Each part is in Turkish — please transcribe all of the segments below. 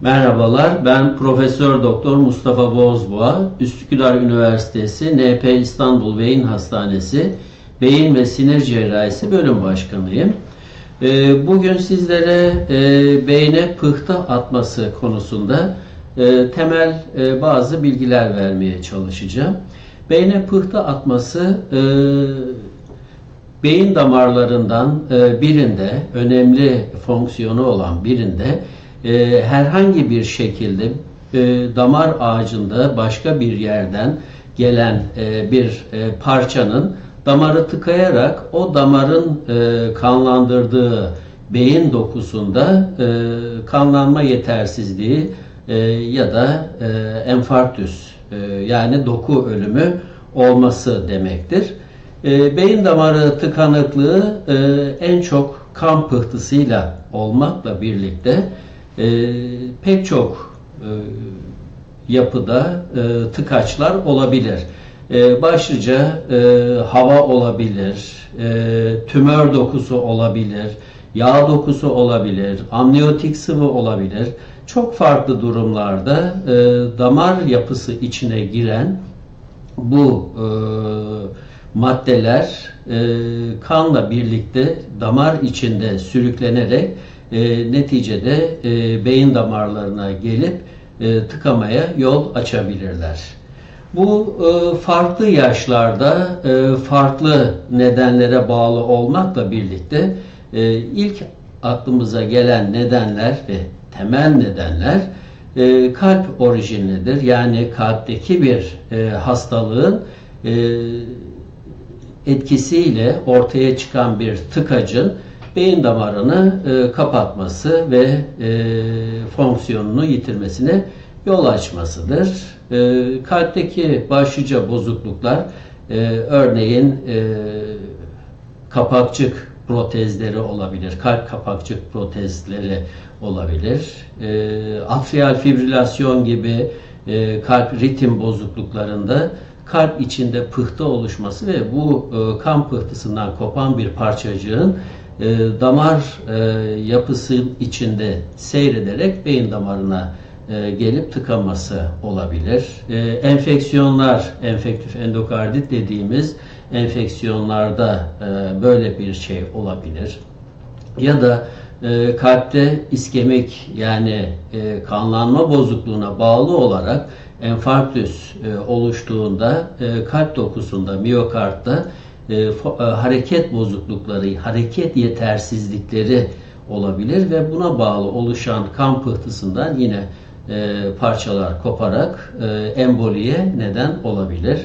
Merhabalar, ben Profesör Doktor Mustafa Bozboğa, Üsküdar Üniversitesi NP İstanbul Beyin Hastanesi Beyin ve Sinir Cerrahisi Bölüm Başkanıyım. Ee, bugün sizlere e, beyne pıhtı atması konusunda e, temel e, bazı bilgiler vermeye çalışacağım. Beyne pıhtı atması beyin damarlarından birinde, önemli fonksiyonu olan birinde e, herhangi bir şekilde e, damar ağacında başka bir yerden gelen e, bir e, parçanın damarı tıkayarak o damarın e, kanlandırdığı beyin dokusunda e, kanlanma yetersizliği e, ya da e, enfarktüs e, yani doku ölümü olması demektir. E, beyin damarı tıkanıklığı e, en çok kan pıhtısıyla olmakla birlikte e, pek çok e, yapıda e, tıkaçlar olabilir. E, başlıca e, hava olabilir, e, tümör dokusu olabilir, yağ dokusu olabilir, amniyotik sıvı olabilir. Çok farklı durumlarda e, damar yapısı içine giren bu e, maddeler e, kanla birlikte damar içinde sürüklenerek e, neticede e, beyin damarlarına gelip e, tıkamaya yol açabilirler. Bu e, farklı yaşlarda e, farklı nedenlere bağlı olmakla birlikte e, ilk aklımıza gelen nedenler ve temel nedenler e, kalp orijinlidir. Yani kalpteki bir e, hastalığın e, etkisiyle ortaya çıkan bir tıkacın beyin damarını e, kapatması ve e, fonksiyonunu yitirmesine yol açmasıdır. E, kalpteki başlıca bozukluklar e, örneğin e, kapakçık protezleri olabilir, kalp kapakçık protezleri olabilir, e, atrial fibrilasyon gibi e, kalp ritim bozukluklarında kalp içinde pıhtı oluşması ve bu e, kan pıhtısından kopan bir parçacığın e, damar e, yapısı içinde seyrederek beyin damarına e, gelip tıkanması olabilir. E, enfeksiyonlar, enfektif endokardit dediğimiz enfeksiyonlarda e, böyle bir şey olabilir. Ya da e, kalpte iskemik yani e, kanlanma bozukluğuna bağlı olarak enfarktüs e, oluştuğunda e, kalp dokusunda, miyokartta e, e, hareket bozuklukları, hareket yetersizlikleri olabilir ve buna bağlı oluşan kan pıhtısından yine e, parçalar koparak e, emboliye neden olabilir.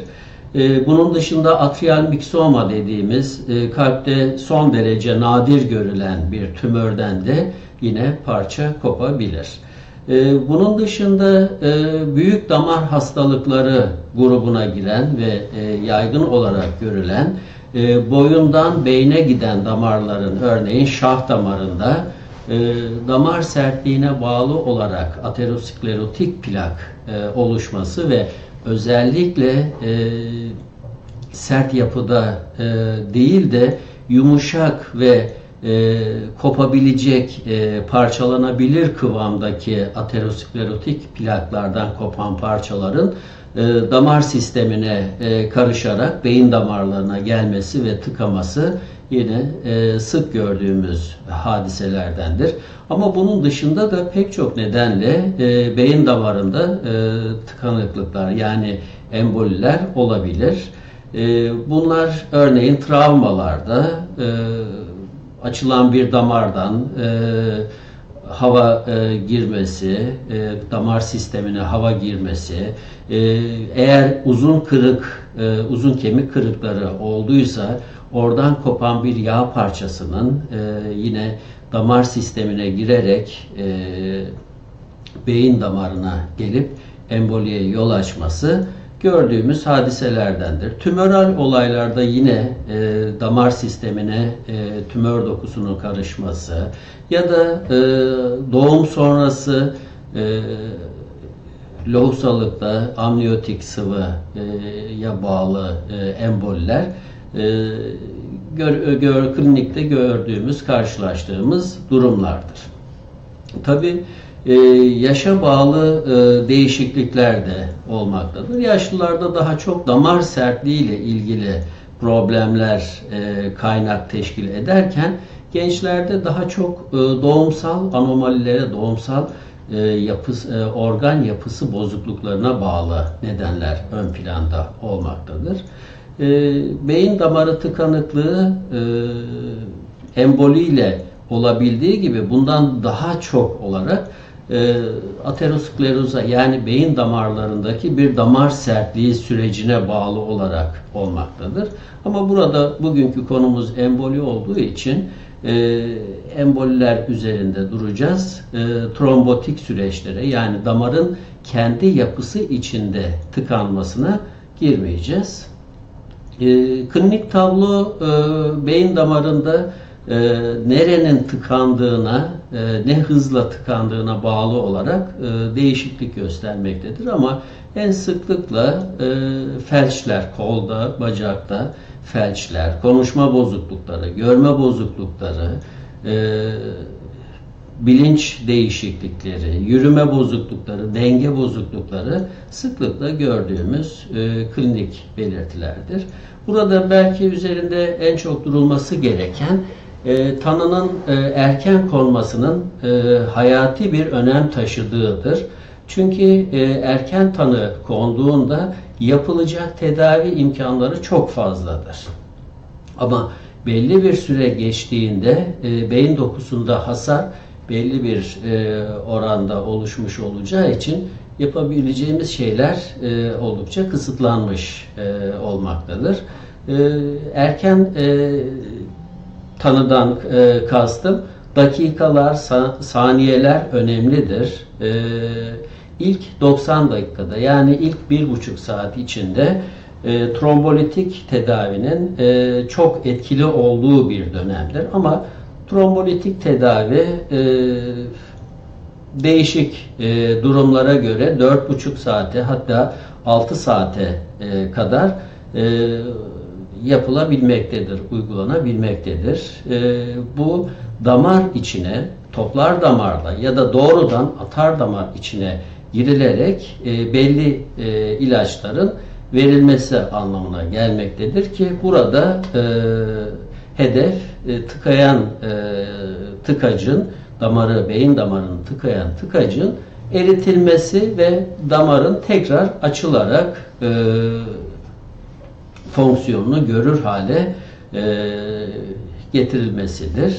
E, bunun dışında atrial miksoma dediğimiz e, kalpte son derece nadir görülen bir tümörden de yine parça kopabilir. E, bunun dışında e, büyük damar hastalıkları grubuna giren ve e, yaygın olarak görülen e, boyundan beyne giden damarların örneğin şah damarında damar sertliğine bağlı olarak aterosklerotik plak oluşması ve özellikle sert yapıda değil de yumuşak ve e, kopabilecek, e, parçalanabilir kıvamdaki aterosklerotik plaklardan kopan parçaların e, damar sistemine e, karışarak beyin damarlarına gelmesi ve tıkaması yine e, sık gördüğümüz hadiselerdendir. Ama bunun dışında da pek çok nedenle e, beyin damarında e, tıkanıklıklar yani emboliler olabilir. E, bunlar örneğin travmalarda e, açılan bir damardan e, hava e, girmesi, e, damar sistemine hava girmesi, e, eğer uzun kırık, e, uzun kemik kırıkları olduysa oradan kopan bir yağ parçasının e, yine damar sistemine girerek e, beyin damarına gelip emboliye yol açması gördüğümüz hadiselerdendir. Tümöral olaylarda yine e, damar sistemine e, tümör dokusunun karışması ya da e, doğum sonrası e, lohusalıkta amniyotik sıvıya e, bağlı e, emboliler e, gör, klinikte gördüğümüz, karşılaştığımız durumlardır. Tabi e, yaşa bağlı e, değişiklikler de olmaktadır. Yaşlılarda daha çok damar sertliği ile ilgili problemler e, kaynak teşkil ederken gençlerde daha çok e, doğumsal anomalilere, doğumsal yapısı, organ yapısı bozukluklarına bağlı nedenler ön planda olmaktadır. Beyin damarı tıkanıklığı emboliyle olabildiği gibi bundan daha çok olarak e, ateroskleroza yani beyin damarlarındaki bir damar sertliği sürecine bağlı olarak olmaktadır. Ama burada bugünkü konumuz emboli olduğu için e, emboliler üzerinde duracağız. E, trombotik süreçlere yani damarın kendi yapısı içinde tıkanmasına girmeyeceğiz. E, klinik tablo e, beyin damarında e, nerenin tıkandığına, e, ne hızla tıkandığına bağlı olarak e, değişiklik göstermektedir. Ama en sıklıkla e, felçler, kolda, bacakta felçler, konuşma bozuklukları, görme bozuklukları, e, bilinç değişiklikleri, yürüme bozuklukları, denge bozuklukları sıklıkla gördüğümüz e, klinik belirtilerdir. Burada belki üzerinde en çok durulması gereken e, tanının e, erken konmasının e, hayati bir önem taşıdığıdır. Çünkü e, erken tanı konduğunda yapılacak tedavi imkanları çok fazladır. Ama belli bir süre geçtiğinde e, beyin dokusunda hasar belli bir e, oranda oluşmuş olacağı için yapabileceğimiz şeyler e, oldukça kısıtlanmış e, olmaktadır. E, erken e, tanıdan e, kastım dakikalar, sa saniyeler önemlidir. E, ilk 90 dakikada yani ilk bir buçuk saat içinde e, trombolitik tedavinin e, çok etkili olduğu bir dönemdir. Ama trombolitik tedavi e, değişik e, durumlara göre 4,5 saate hatta 6 saate e, kadar e, yapılabilmektedir, uygulanabilmektedir. E, bu damar içine, toplar damarda ya da doğrudan atar damar içine girilerek e, belli e, ilaçların verilmesi anlamına gelmektedir ki burada e, hedef e, tıkayan e, tıkacın damarı beyin damarını tıkayan tıkacın eritilmesi ve damarın tekrar açılarak e, fonksiyonunu görür hale e, getirilmesidir.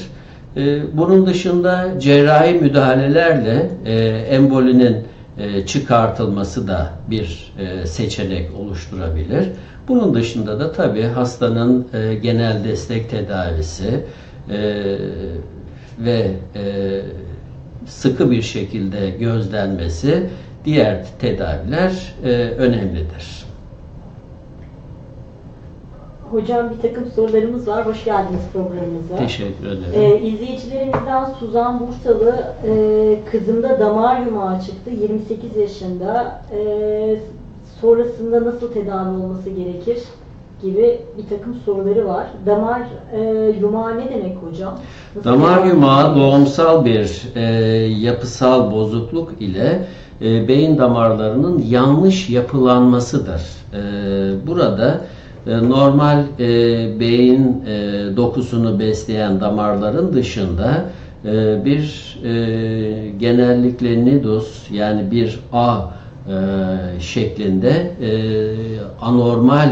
E, bunun dışında cerrahi müdahalelerle e, embolinin e, çıkartılması da bir e, seçenek oluşturabilir. Bunun dışında da tabi hastanın e, genel destek tedavisi ve sıkı bir şekilde gözlenmesi diğer tedaviler önemlidir. Hocam bir takım sorularımız var. Hoş geldiniz programımıza. Teşekkür ederim. Ee, izleyicilerimizden Suzan Bursalı, e, kızımda damar yumağı çıktı, 28 yaşında. E, sonrasında nasıl tedavi olması gerekir gibi bir takım soruları var. Damar e, yumağı ne demek hocam? Nasıl damar yumağı doğumsal bir e, yapısal bozukluk ile e, beyin damarlarının yanlış yapılanmasıdır. E, burada e, normal e, beyin e, dokusunu besleyen damarların dışında e, bir e, genellikle nidus yani bir A e, şeklinde e, anormal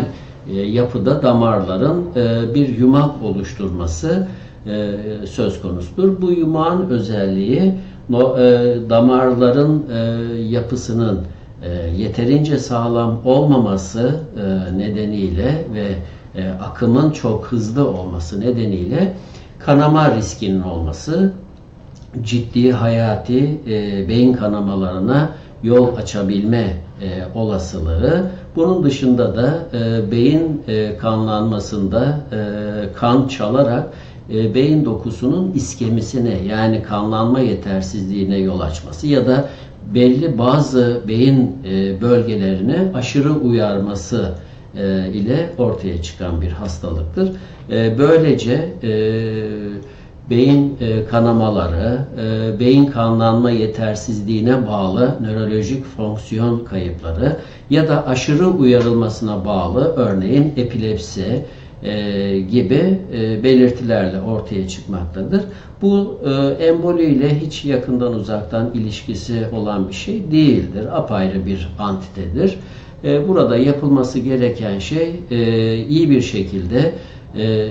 e, yapıda damarların e, bir yumak oluşturması e, söz konusudur. Bu yumağın özelliği no, e, damarların e, yapısının e, yeterince sağlam olmaması e, nedeniyle ve e, akımın çok hızlı olması nedeniyle kanama riskinin olması ciddi hayati e, beyin kanamalarına yol açabilme e, olasılığı. Bunun dışında da e, beyin e, kanlanmasında e, kan çalarak e, beyin dokusunun iskemisine yani kanlanma yetersizliğine yol açması ya da belli bazı beyin e, bölgelerine aşırı uyarması e, ile ortaya çıkan bir hastalıktır. E, böylece beyin e, kanamaları, e, beyin kanlanma yetersizliğine bağlı nörolojik fonksiyon kayıpları ya da aşırı uyarılmasına bağlı örneğin epilepsi e, gibi e, belirtilerle ortaya çıkmaktadır. Bu e, emboli ile hiç yakından uzaktan ilişkisi olan bir şey değildir. Apayrı bir antitedir. E, burada yapılması gereken şey e, iyi bir şekilde e,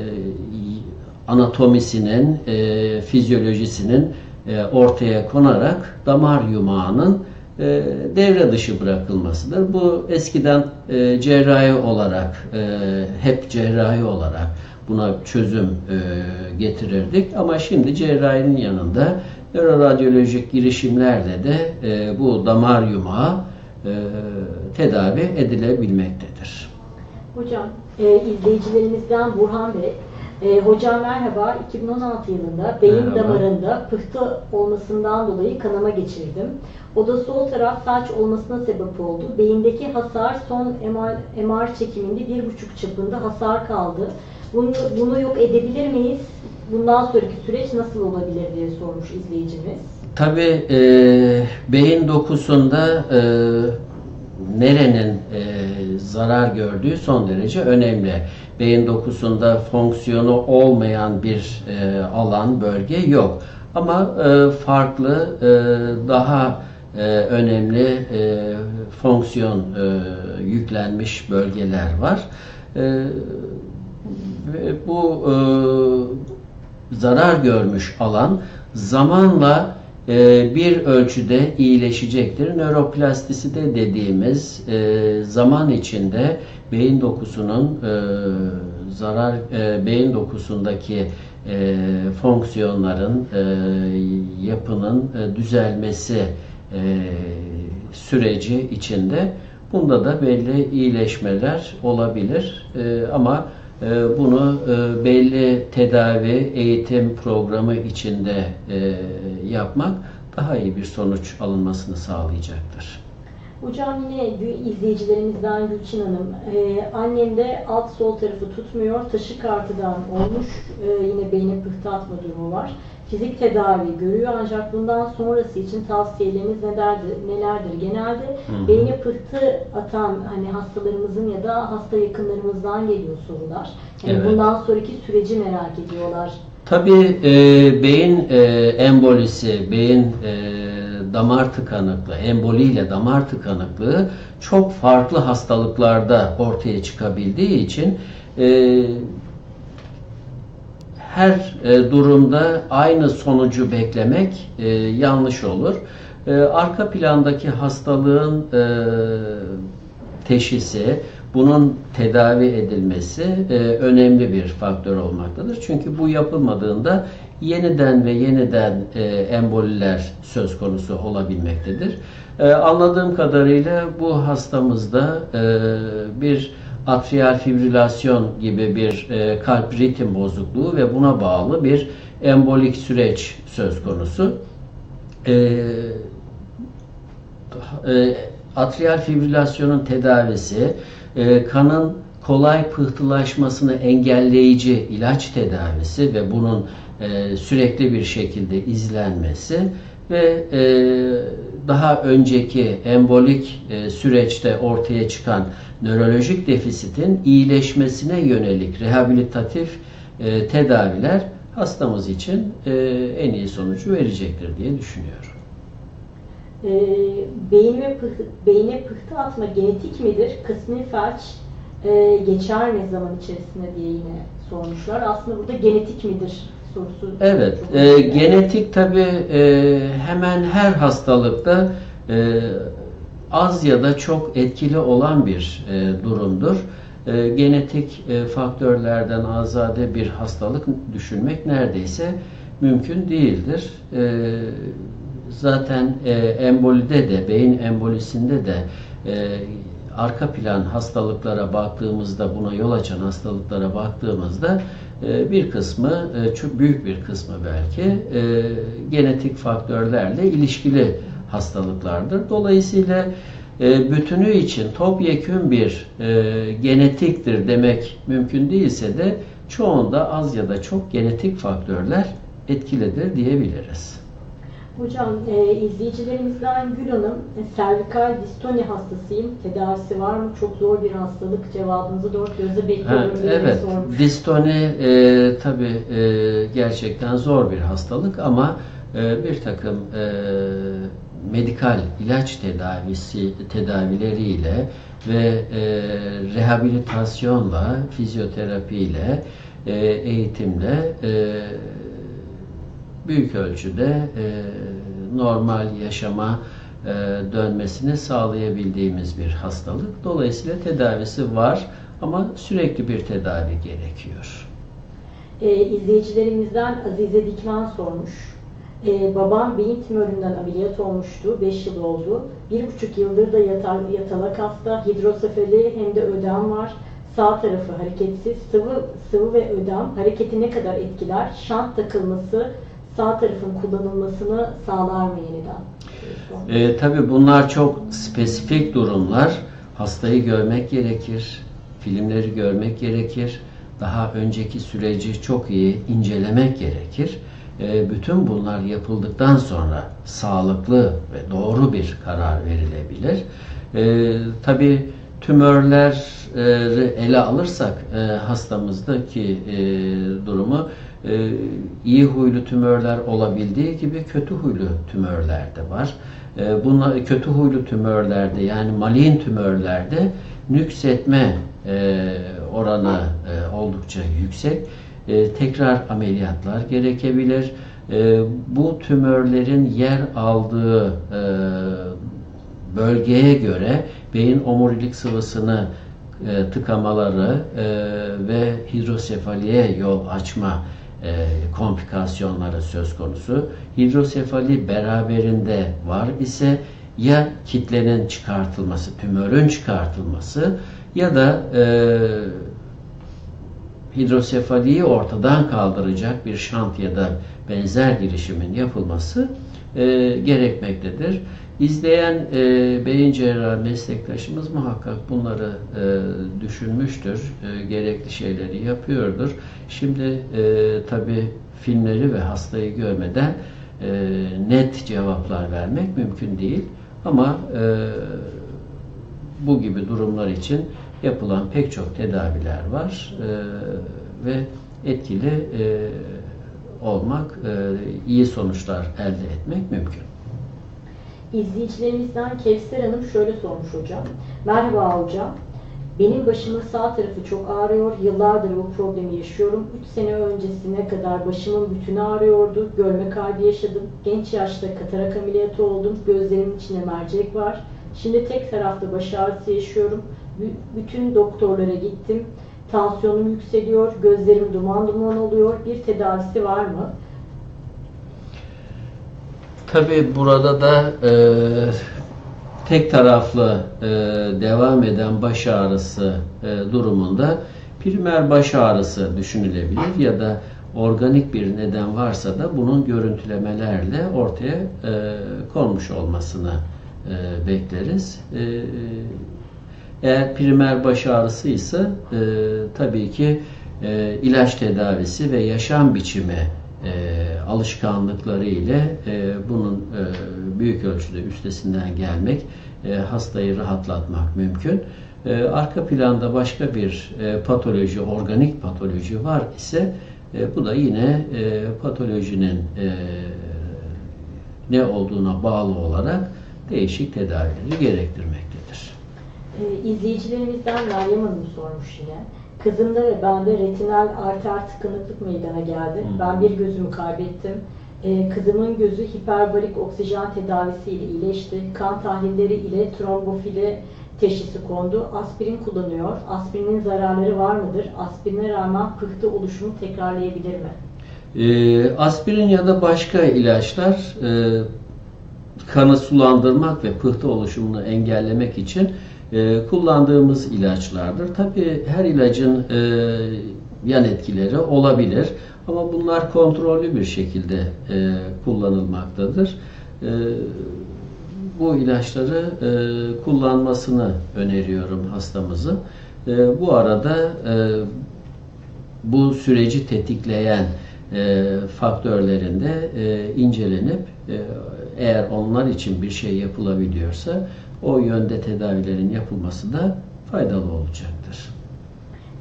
anatomisinin, e, fizyolojisinin e, ortaya konarak damar yumağının e, devre dışı bırakılmasıdır. Bu eskiden e, cerrahi olarak, e, hep cerrahi olarak buna çözüm e, getirirdik. Ama şimdi cerrahinin yanında nöroradyolojik girişimlerle de e, bu damar yumağı e, tedavi edilebilmektedir. Hocam, e, izleyicilerimizden Burhan Bey, e, hocam merhaba, 2016 yılında beyin Merhaba. damarında pıhtı olmasından dolayı kanama geçirdim. O da sol taraf felç olmasına sebep oldu. Beyindeki hasar son MR, MR çekiminde bir buçuk çapında hasar kaldı. Bunu, bunu yok edebilir miyiz? Bundan sonraki süreç nasıl olabilir diye sormuş izleyicimiz. Tabii e, beyin dokusunda e, nerenin e, zarar gördüğü son derece önemli. Beyin dokusunda fonksiyonu olmayan bir e, alan, bölge yok. Ama e, farklı, e, daha e, önemli e, fonksiyon e, yüklenmiş bölgeler var. Bu zarar görmüş alan zamanla bir ölçüde iyileşecektir. Nöroplastisite dediğimiz zaman içinde beyin dokusunun zarar beyin dokusundaki fonksiyonların yapının düzelmesi e, süreci içinde bunda da belli iyileşmeler olabilir. E, ama e, bunu e, belli tedavi eğitim programı içinde e, yapmak daha iyi bir sonuç alınmasını sağlayacaktır. Hocam yine izleyicilerimizden Gülçin Hanım, e, annem de alt sol tarafı tutmuyor, taşı kartıdan olmuş, e, yine beyne pıhtı atma durumu var. Fizik tedavi görüyor ancak bundan sonrası için tavsiyeleriniz nelerdir? nelerdir? Genelde hı. beyne pıhtı atan hani hastalarımızın ya da hasta yakınlarımızdan geliyor sorular. Yani Evet. bundan sonraki süreci merak ediyorlar. Tabii e, beyin e, embolisi, beyin e, damar tıkanıklığı, emboliyle damar tıkanıklığı çok farklı hastalıklarda ortaya çıkabildiği için e, her e, durumda aynı sonucu beklemek e, yanlış olur. E, arka plandaki hastalığın e, teşhisi, bunun tedavi edilmesi e, önemli bir faktör olmaktadır. Çünkü bu yapılmadığında yeniden ve yeniden e, emboliler söz konusu olabilmektedir. E, anladığım kadarıyla bu hastamızda e, bir atrial fibrilasyon gibi bir e, kalp ritim bozukluğu ve buna bağlı bir embolik süreç söz konusu. E, e, atrial fibrilasyonun tedavisi e, kanın kolay pıhtılaşmasını engelleyici ilaç tedavisi ve bunun e, sürekli bir şekilde izlenmesi ve e, daha önceki embolik e, süreçte ortaya çıkan nörolojik defisitin iyileşmesine yönelik rehabilitatif e, tedaviler hastamız için e, en iyi sonucu verecektir diye düşünüyorum. E, beyin pıhtı, beyne pıhtı atma genetik midir? Kısmi felç e, geçer mi zaman içerisinde diye yine sormuşlar. Aslında burada genetik midir sorusu. Evet, e, genetik tabi e, hemen her hastalıkta e, az ya da çok etkili olan bir e, durumdur. E, genetik e, faktörlerden azade bir hastalık düşünmek neredeyse mümkün değildir. E, zaten e, embolide de, beyin embolisinde de e, arka plan hastalıklara baktığımızda, buna yol açan hastalıklara baktığımızda e, bir kısmı, e, çok büyük bir kısmı belki e, genetik faktörlerle ilişkili hastalıklardır. Dolayısıyla bütünü için topyekün bir genetiktir demek mümkün değilse de çoğunda az ya da çok genetik faktörler etkilidir diyebiliriz. Hocam e, izleyicilerimizden Gül Hanım e, servikal distoni hastasıyım. Tedavisi var mı? Çok zor bir hastalık. Cevabınızı dört gözle bekliyorum. Diye evet, sormuş. distoni e, tabii e, gerçekten zor bir hastalık ama e, bir takım e, medikal ilaç tedavisi tedavileriyle ve e, rehabilitasyonla, fizyoterapiyle, e, eğitimle e, büyük ölçüde e, normal yaşama e, dönmesini sağlayabildiğimiz bir hastalık. Dolayısıyla tedavisi var ama sürekli bir tedavi gerekiyor. E, izleyicilerimizden Azize Dikman sormuş. E, babam beyin tümöründen ameliyat olmuştu. 5 yıl oldu. Bir buçuk yıldır da yatar, yatalak hasta. Hidrosefali hem de ödem var. Sağ tarafı hareketsiz. Sıvı, sıvı ve ödem hareketi ne kadar etkiler? Şant takılması sağ tarafın kullanılmasını sağlar mı yeniden? E, tabii bunlar çok spesifik durumlar. Hastayı görmek gerekir, filmleri görmek gerekir. Daha önceki süreci çok iyi incelemek gerekir. E, bütün bunlar yapıldıktan sonra sağlıklı ve doğru bir karar verilebilir. E, tabii tümörleri ele alırsak e, hastamızdaki e, durumu e, iyi huylu tümörler olabildiği gibi kötü huylu tümörler de var. E, bunlar kötü huylu tümörlerde yani malign tümörlerde nüksetme e, oranı e, oldukça yüksek. E, tekrar ameliyatlar gerekebilir. E, bu tümörlerin yer aldığı e, bölgeye göre beyin omurilik sıvısını e, tıkamaları e, ve hidrosefaliye yol açma e, komplikasyonları söz konusu. Hidrosefali beraberinde var ise ya kitlenin çıkartılması, tümörün çıkartılması ya da e, hidrosefaliyi ortadan kaldıracak bir şant ya da benzer girişimin yapılması e, gerekmektedir. İzleyen e, beyin cerrahı meslektaşımız muhakkak bunları e, düşünmüştür, e, gerekli şeyleri yapıyordur. Şimdi e, tabi filmleri ve hastayı görmeden e, net cevaplar vermek mümkün değil. Ama e, bu gibi durumlar için yapılan pek çok tedaviler var e, ve etkili e, olmak, e, iyi sonuçlar elde etmek mümkün. İzleyicilerimizden Kevser Hanım şöyle sormuş hocam. Merhaba hocam. Benim başımın sağ tarafı çok ağrıyor. Yıllardır bu problemi yaşıyorum. 3 sene öncesine kadar başımın bütünü ağrıyordu. Görme kaybı yaşadım. Genç yaşta katarak ameliyatı oldum. Gözlerimin içinde mercek var. Şimdi tek tarafta baş ağrısı yaşıyorum. Bütün doktorlara gittim. Tansiyonum yükseliyor. Gözlerim duman duman oluyor. Bir tedavisi var mı? Tabi burada da e, tek taraflı e, devam eden baş ağrısı e, durumunda primer baş ağrısı düşünülebilir ya da organik bir neden varsa da bunun görüntülemelerle ortaya e, konmuş olmasını e, bekleriz. E, eğer primer baş ağrısı ise e, tabii ki e, ilaç tedavisi ve yaşam biçimi e, alışkanlıkları ile e, bunun e, büyük ölçüde üstesinden gelmek, e, hastayı rahatlatmak mümkün. E, arka planda başka bir e, patoloji, organik patoloji var ise e, bu da yine e, patolojinin e, ne olduğuna bağlı olarak değişik tedavileri gerektirmektedir. E, izleyicilerimizden Meryem Hanım sormuş yine. Kızımda ve bende retinal arter tıkanıklık meydana geldi. Hı. Ben bir gözümü kaybettim. E, kızımın gözü hiperbarik oksijen tedavisiyle iyileşti. Kan tahlilleri ile trombofili teşhisi kondu. Aspirin kullanıyor. Aspirinin zararları var mıdır? Aspirine rağmen pıhtı oluşumu tekrarlayabilir mi? E, aspirin ya da başka ilaçlar e, kanı sulandırmak ve pıhtı oluşumunu engellemek için e, kullandığımız ilaçlardır. Tabi her ilacın e, yan etkileri olabilir ama bunlar kontrollü bir şekilde e, kullanılmaktadır. E, bu ilaçları kullanmasını öneriyorum hastamızın. Bu arada bu süreci tetikleyen faktörlerinde incelenip eğer onlar için bir şey yapılabiliyorsa o yönde tedavilerin yapılması da faydalı olacaktır.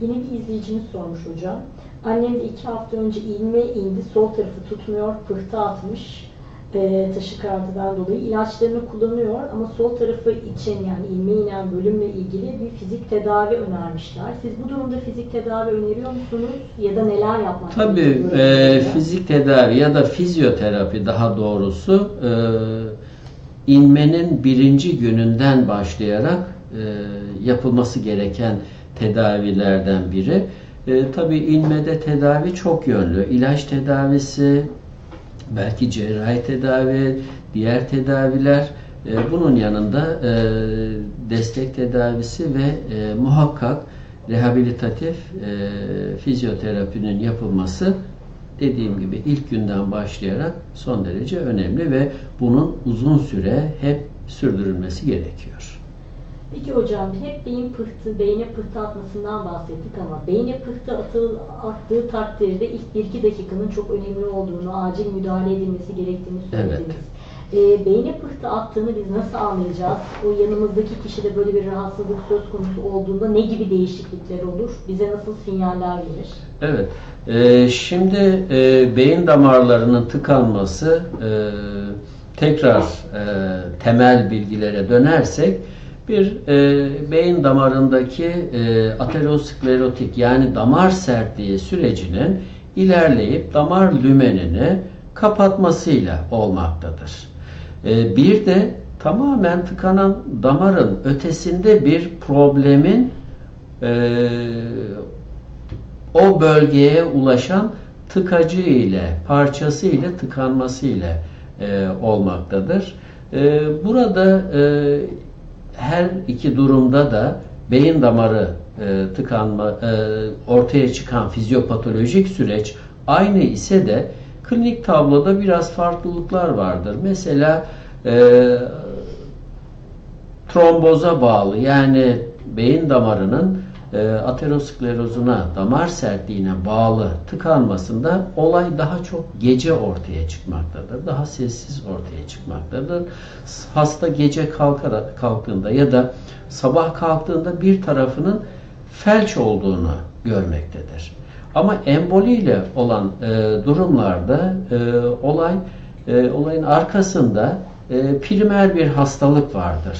Yine bir izleyicimiz sormuş hocam. Annem de iki hafta önce ilme indi, sol tarafı tutmuyor, pıhtı atmış e, taşikardıdan dolayı. ilaçlarını kullanıyor ama sol tarafı için yani ilme inen bölümle ilgili bir fizik tedavi önermişler. Siz bu durumda fizik tedavi öneriyor musunuz ya da neler yapmak Tabii e, fizik tedavi ya da fizyoterapi daha doğrusu e, inmenin birinci gününden başlayarak e, yapılması gereken tedavilerden biri. E, tabii inmede tedavi çok yönlü. İlaç tedavisi, belki cerrahi tedavi, diğer tedaviler, e, bunun yanında e, destek tedavisi ve e, muhakkak rehabilitatif e, fizyoterapinin yapılması dediğim gibi ilk günden başlayarak son derece önemli ve bunun uzun süre hep sürdürülmesi gerekiyor. Peki hocam hep beyin pıhtı, beyne pıhtı atmasından bahsettik ama beyne pıhtı atıl, attığı takdirde ilk 1-2 dakikanın çok önemli olduğunu, acil müdahale edilmesi gerektiğini söylediniz. Evet. E, beyne pıhtı attığını biz nasıl anlayacağız? O yanımızdaki kişide böyle bir rahatsızlık söz konusu olduğunda ne gibi değişiklikler olur? Bize nasıl sinyaller verir? Evet. E, şimdi e, beyin damarlarının tıkanması e, tekrar e, temel bilgilere dönersek bir e, beyin damarındaki e, aterosklerotik yani damar sertliği sürecinin ilerleyip damar lümenini kapatmasıyla olmaktadır. E, bir de tamamen tıkanan damarın ötesinde bir problemin e, o bölgeye ulaşan tıkacı ile parçası ile tıkanması ile e, olmaktadır. E, burada her iki durumda da beyin damarı tıkanma ortaya çıkan fizyopatolojik süreç aynı ise de klinik tabloda biraz farklılıklar vardır. Mesela e, tromboza bağlı yani beyin damarının e, aterosklerozuna, damar sertliğine bağlı tıkanmasında olay daha çok gece ortaya çıkmaktadır. Daha sessiz ortaya çıkmaktadır. Hasta gece kalkarak, kalktığında ya da sabah kalktığında bir tarafının felç olduğunu görmektedir. Ama emboliyle olan e, durumlarda e, olay e, olayın arkasında e, primer bir hastalık vardır.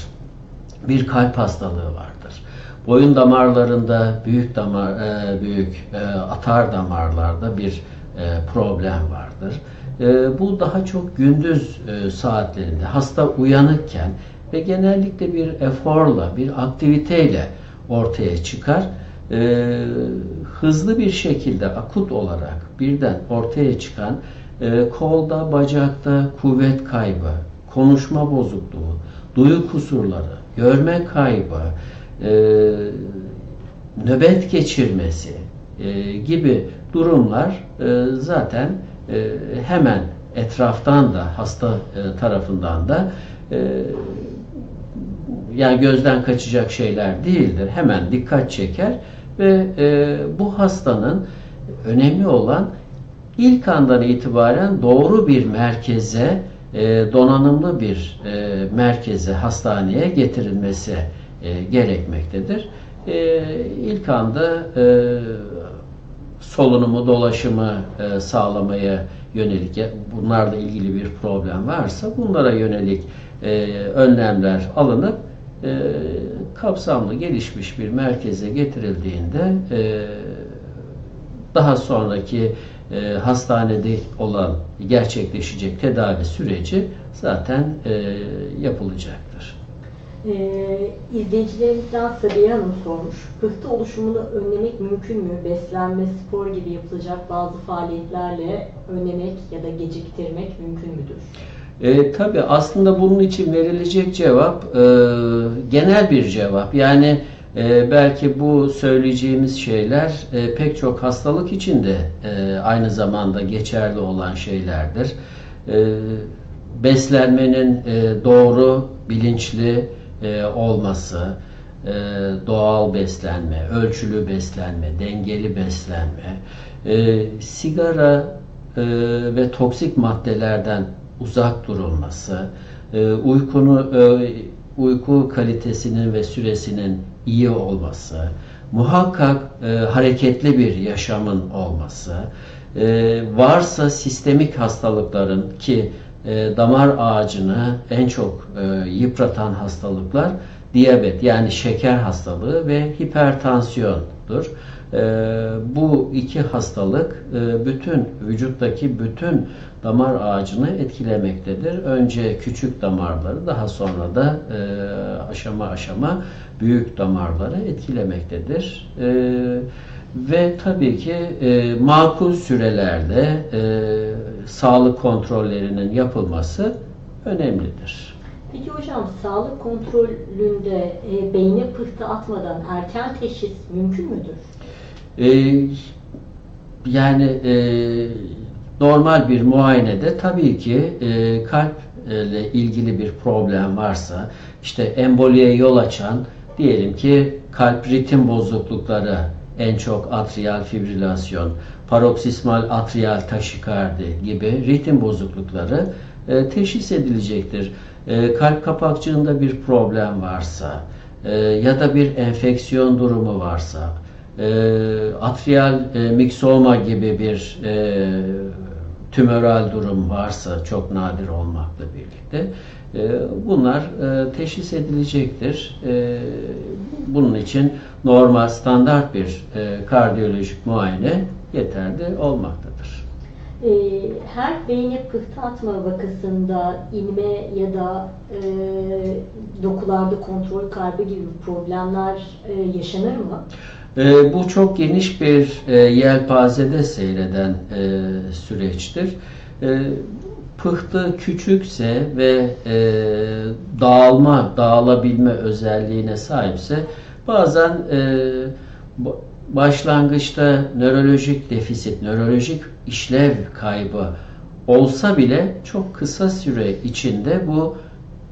Bir kalp hastalığı vardır. Boyun damarlarında büyük damar e, büyük e, atar damarlarda bir e, problem vardır. E, bu daha çok gündüz e, saatlerinde hasta uyanıkken ve genellikle bir eforla, bir aktiviteyle ortaya çıkar. E, hızlı bir şekilde akut olarak birden ortaya çıkan e, kolda, bacakta kuvvet kaybı, konuşma bozukluğu, duyu kusurları, görme kaybı, e, nöbet geçirmesi e, gibi durumlar e, zaten e, hemen etraftan da hasta e, tarafından da e, yani gözden kaçacak şeyler değildir. Hemen dikkat çeker ve e, bu hastanın önemli olan ilk andan itibaren doğru bir merkeze, e, donanımlı bir e, merkeze, hastaneye getirilmesi e, gerekmektedir. E, ilk anda e, solunumu, dolaşımı e, sağlamaya yönelik, bunlarla ilgili bir problem varsa bunlara yönelik e, önlemler alınıp e, kapsamlı gelişmiş bir merkeze getirildiğinde e, daha sonraki e, hastanede olan gerçekleşecek tedavi süreci zaten e, yapılacaktır. Ee, izleyicilerimizden Sabiha Hanım sormuş. Pıhtı oluşumunu önlemek mümkün mü? Beslenme, spor gibi yapılacak bazı faaliyetlerle önlemek ya da geciktirmek mümkün müdür? E, tabii aslında bunun için verilecek cevap e, genel bir cevap. Yani e, belki bu söyleyeceğimiz şeyler e, pek çok hastalık için de e, aynı zamanda geçerli olan şeylerdir. E, beslenmenin e, doğru, bilinçli e, olması, e, doğal beslenme, ölçülü beslenme, dengeli beslenme, e, sigara e, ve toksik maddelerden uzak durulması, e, uykunu e, uyku kalitesinin ve süresinin iyi olması, muhakkak e, hareketli bir yaşamın olması, e, varsa sistemik hastalıkların ki damar ağacını en çok yıpratan hastalıklar diyabet yani şeker hastalığı ve hipertansiyondur. E, bu iki hastalık e, bütün vücuttaki bütün damar ağacını etkilemektedir. Önce küçük damarları daha sonra da e, aşama aşama büyük damarları etkilemektedir. E, ve tabii ki makul sürelerde sağlık kontrollerinin yapılması önemlidir. Peki hocam sağlık kontrolünde e, beyne pıhtı atmadan erken teşhis mümkün müdür? E, yani e, normal bir muayenede tabii ki e, kalp ile ilgili bir problem varsa işte emboliye yol açan diyelim ki kalp ritim bozuklukları en çok atrial fibrilasyon, paroksismal atrial taşikardi gibi ritim bozuklukları e, teşhis edilecektir. E, kalp kapakçığında bir problem varsa e, ya da bir enfeksiyon durumu varsa, e, atrial e, miksoma gibi bir e, tümöral durum varsa çok nadir olmakla birlikte e, bunlar e, teşhis edilecektir. E, bunun için normal standart bir kardiyolojik muayene yeterli olmaktadır. Her beyne pıhtı atma vakasında inme ya da e, dokularda kontrol kaybı gibi problemler e, yaşanır mı? E, bu çok geniş bir e, yelpazede seyreden e, süreçtir. E, pıhtı küçükse ve e, dağılma, dağılabilme özelliğine sahipse bazen e, başlangıçta nörolojik defisit, nörolojik işlev kaybı olsa bile çok kısa süre içinde bu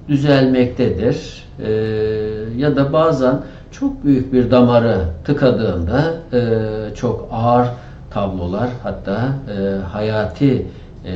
düzelmektedir. E, ya da bazen çok büyük bir damarı tıkadığında e, çok ağır tablolar hatta e, hayati e,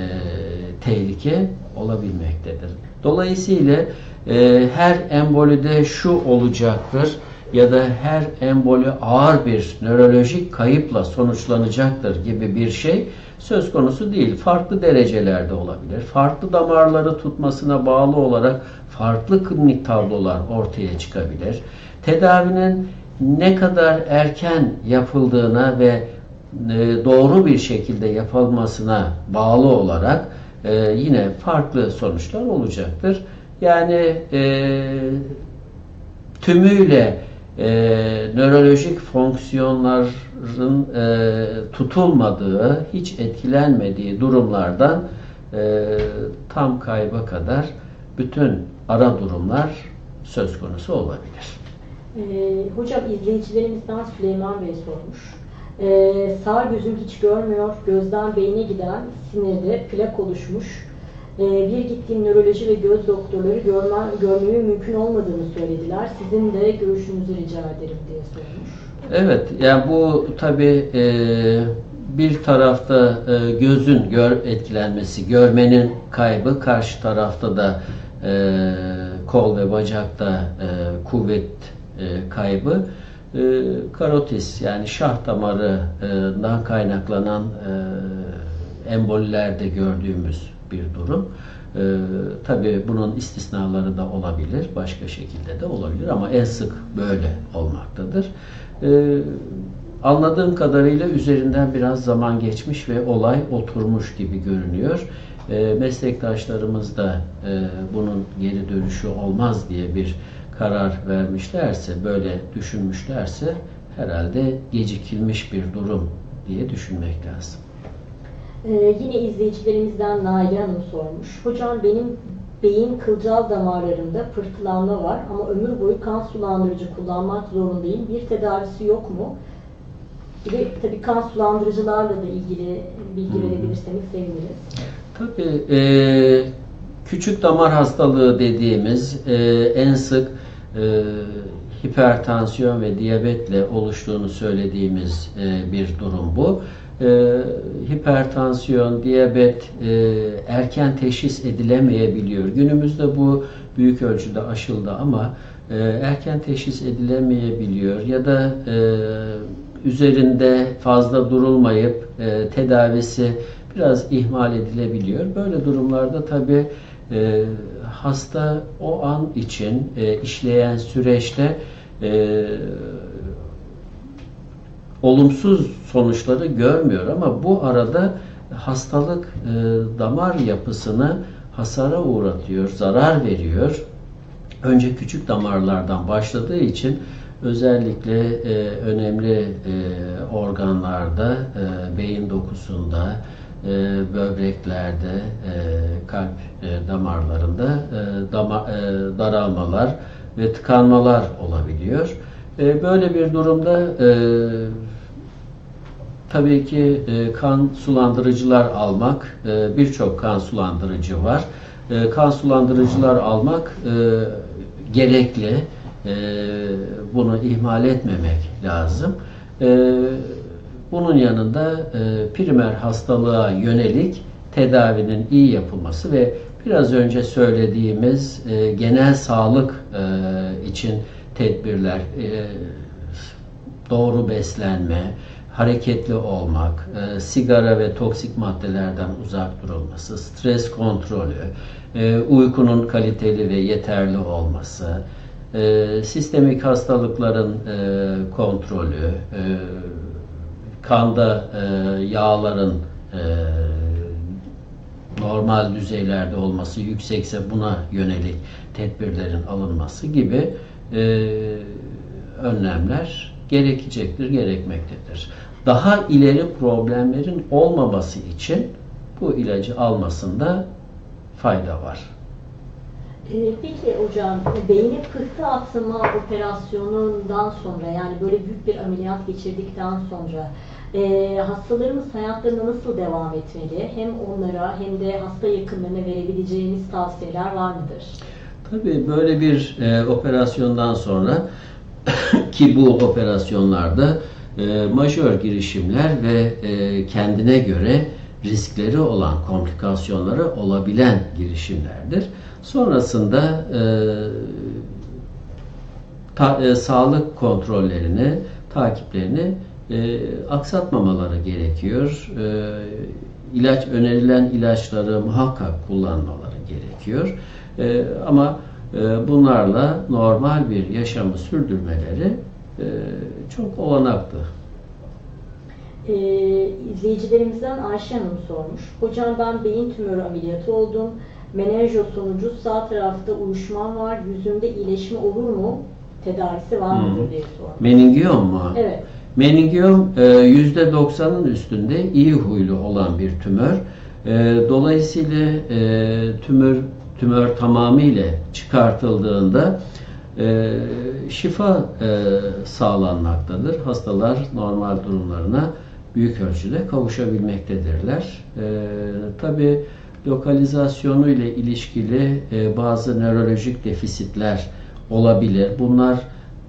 tehlike olabilmektedir. Dolayısıyla e, her embolide şu olacaktır ya da her emboli ağır bir nörolojik kayıpla sonuçlanacaktır gibi bir şey söz konusu değil. Farklı derecelerde olabilir. Farklı damarları tutmasına bağlı olarak farklı klinik tablolar ortaya çıkabilir. Tedavinin ne kadar erken yapıldığına ve e, doğru bir şekilde yapılmasına bağlı olarak e, yine farklı sonuçlar olacaktır. Yani e, tümüyle nörolojik fonksiyonların tutulmadığı, hiç etkilenmediği durumlardan tam kayba kadar bütün ara durumlar söz konusu olabilir. Ee, hocam izleyicilerimizden Süleyman Bey sormuş. Ee, sağ gözüm hiç görmüyor, gözden beyne giden sinirde plak oluşmuş. Ee, bir gittiğim nöroloji ve göz doktorları görme, görmemin mümkün olmadığını söylediler. Sizin de görüşünüzü rica ederim diye sormuş. Evet, yani bu tabi e, bir tarafta e, gözün gör etkilenmesi, görmenin kaybı, karşı tarafta da e, kol ve bacakta e, kuvvet e, kaybı e, karotis yani şah damarından kaynaklanan e, embolilerde gördüğümüz bir durum. E, Tabi bunun istisnaları da olabilir, başka şekilde de olabilir ama en sık böyle olmaktadır. E, anladığım kadarıyla üzerinden biraz zaman geçmiş ve olay oturmuş gibi görünüyor. E, meslektaşlarımız da e, bunun geri dönüşü olmaz diye bir karar vermişlerse, böyle düşünmüşlerse herhalde gecikilmiş bir durum diye düşünmek lazım. Ee, yine izleyicilerimizden Nail Hanım sormuş. Hocam benim beyin kılcal damarlarında pırtılanma var ama ömür boyu kan sulandırıcı kullanmak zorundayım. Bir tedavisi yok mu? Bir de tabii kan sulandırıcılarla da ilgili bilgi verebilirseniz seviniriz. Tabii e, küçük damar hastalığı dediğimiz e, en sık e, hipertansiyon ve diyabetle oluştuğunu söylediğimiz e, bir durum bu. e, hipertansiyon, diyabet e, erken teşhis edilemeyebiliyor. Günümüzde bu büyük ölçüde aşıldı ama e, erken teşhis edilemeyebiliyor ya da e, üzerinde fazla durulmayıp e, tedavisi biraz ihmal edilebiliyor. Böyle durumlarda tabi e, hasta o an için e, işleyen süreçte e, olumsuz sonuçları görmüyor ama bu arada hastalık e, damar yapısını hasara uğratıyor, zarar veriyor. Önce küçük damarlardan başladığı için özellikle e, önemli e, organlarda, e, beyin dokusunda, e, böbreklerde, e, kalp e, damarlarında e, dama, e, daralmalar ve tıkanmalar olabiliyor. E, böyle bir durumda e, tabii ki e, kan sulandırıcılar almak, e, birçok kan sulandırıcı var. E, kan sulandırıcılar almak e, gerekli. E, bunu ihmal etmemek lazım. E, bunun yanında e, primer hastalığa yönelik tedavinin iyi yapılması ve biraz önce söylediğimiz e, genel sağlık e, için tedbirler, e, doğru beslenme, hareketli olmak, e, sigara ve toksik maddelerden uzak durulması, stres kontrolü, e, uykunun kaliteli ve yeterli olması, e, sistemik hastalıkların e, kontrolü, e, kanda e, yağların e, normal düzeylerde olması, yüksekse buna yönelik tedbirlerin alınması gibi e, önlemler gerekecektir, gerekmektedir. Daha ileri problemlerin olmaması için bu ilacı almasında fayda var. Ee, peki hocam, beyni pıhtı atma operasyonundan sonra yani böyle büyük bir ameliyat geçirdikten sonra e, hastalarımız hayatlarına nasıl devam etmeli? Hem onlara hem de hasta yakınlarına verebileceğiniz tavsiyeler var mıdır? Tabii böyle bir e, operasyondan sonra ki bu operasyonlarda e, majör girişimler ve e, kendine göre riskleri olan komplikasyonları olabilen girişimlerdir. Sonrasında e, ta, e, sağlık kontrollerini, takiplerini e, aksatmamaları gerekiyor. E, ilaç önerilen ilaçları muhakkak kullanmaları gerekiyor. E, ama e, bunlarla normal bir yaşamı sürdürmeleri e, çok olanaktı. Ee, izleyicilerimizden Ayşe Hanım sormuş. Hocam ben beyin tümörü ameliyatı oldum. Menenjo sonucu sağ tarafta uyuşmam var. Yüzümde iyileşme olur mu? Tedavisi var mıdır Hmm. diye sormuş. Meningiyom mu? Evet. Meningiyom e, %90'ın üstünde iyi huylu olan bir tümör. E, Dolayısıyla e, tümör tümör tamamıyla çıkartıldığında e, şifa e, sağlanmaktadır. Hastalar normal durumlarına büyük ölçüde kavuşabilmektedirler. E, Tabi lokalizasyonu ile ilişkili e, bazı nörolojik defisitler olabilir. Bunlar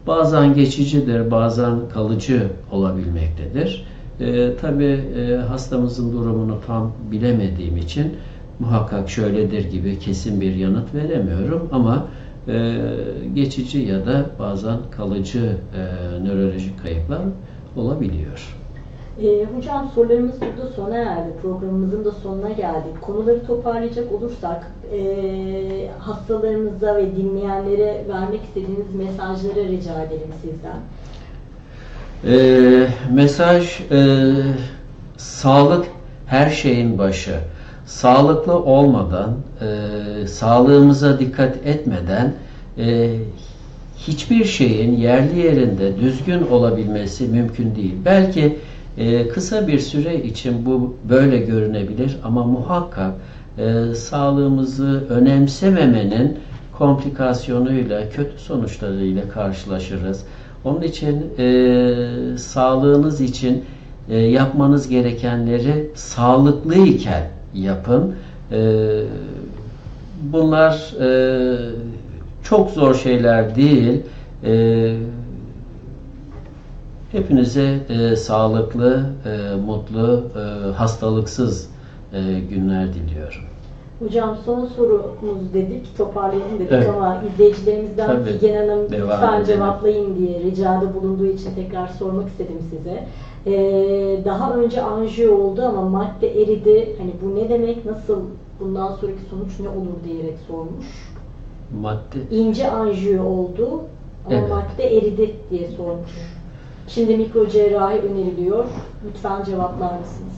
bazen geçicidir, bazen kalıcı olabilmektedir. E, Tabi e, hastamızın durumunu tam bilemediğim için muhakkak şöyledir gibi kesin bir yanıt veremiyorum ama e, geçici ya da bazen kalıcı e, nörolojik kayıplar olabiliyor. Ee, hocam sorularımız burada sona erdi. Programımızın da sonuna geldik. Konuları toparlayacak olursak e, hastalarımıza ve dinleyenlere vermek istediğiniz mesajları rica edelim sizden. E, mesaj e, sağlık her şeyin başı. Sağlıklı olmadan, e, sağlığımıza dikkat etmeden e, hiçbir şeyin yerli yerinde düzgün olabilmesi mümkün değil. Belki e, kısa bir süre için bu böyle görünebilir ama muhakkak e, sağlığımızı önemsememenin komplikasyonuyla, kötü sonuçlarıyla karşılaşırız. Onun için e, sağlığınız için e, yapmanız gerekenleri sağlıklıyken yapın. E, bunlar e, çok zor şeyler değil. E, Hepinize e, sağlıklı, e, mutlu, e, hastalıksız e, günler diliyorum. Hocam son sorumuz dedik, toparlayalım dedik Evet. ama izleyicilerimizden Tabii. Figen Hanım lütfen cevaplayın diye ricada bulunduğu için tekrar sormak istedim size. Ee, daha önce anjiyo oldu ama madde eridi. Hani bu ne demek, nasıl, bundan sonraki sonuç ne olur diyerek sormuş. Madde İnce anjiyo oldu ama Evet. madde eridi diye sormuş. Şimdi mikro cerrahi öneriliyor. Lütfen cevaplar mısınız?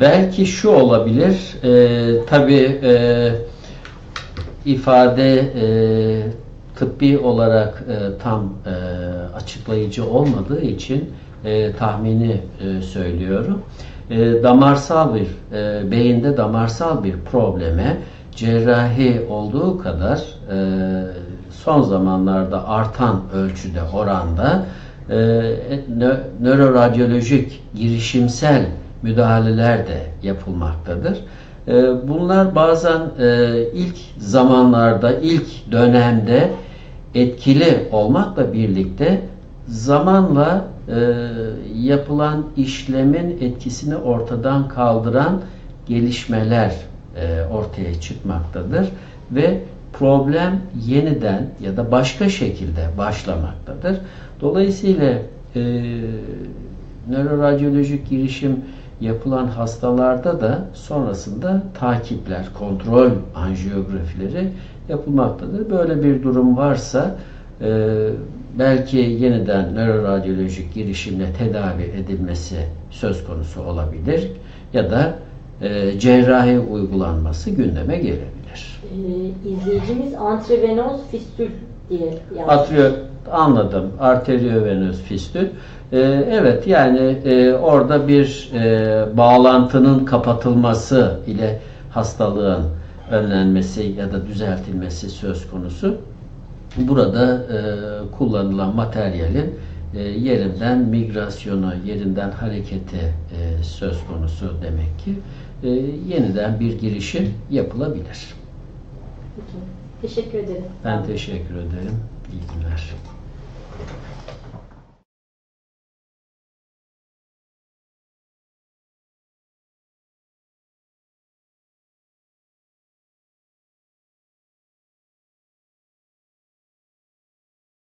Belki şu olabilir, e, tabii e, ifade e, tıbbi olarak e, tam e, açıklayıcı olmadığı için e, tahmini e, söylüyorum. E, damarsal bir, e, beyinde damarsal bir probleme cerrahi olduğu kadar e, son zamanlarda artan ölçüde oranda nö- nöroradyolojik girişimsel müdahaleler de yapılmaktadır. E, Bunlar bazen e, ilk zamanlarda, ilk dönemde etkili olmakla birlikte zamanla e, yapılan işlemin etkisini ortadan kaldıran gelişmeler e, ortaya çıkmaktadır ve problem yeniden ya da başka şekilde başlamaktadır. Dolayısıyla e, nöroradyolojik girişim yapılan hastalarda da sonrasında takipler, kontrol anjiyografileri yapılmaktadır. Böyle bir durum varsa e, belki yeniden nöroradyolojik girişimle tedavi edilmesi söz konusu olabilir ya da e, cerrahi uygulanması gündeme gelebilir. Ee, izleyicimiz antrevenoz fistül diye yazmış. Atrio anladım. Arteriovenöz fistül. Ee, evet yani e, orada bir e, bağlantının kapatılması ile hastalığın önlenmesi ya da düzeltilmesi söz konusu. Burada e, kullanılan materyalin e, yerinden migrasyonu, yerinden hareketi e, söz konusu demek ki. E, yeniden bir girişim yapılabilir. Peki. Teşekkür ederim. Ben teşekkür ederim. İyi günler.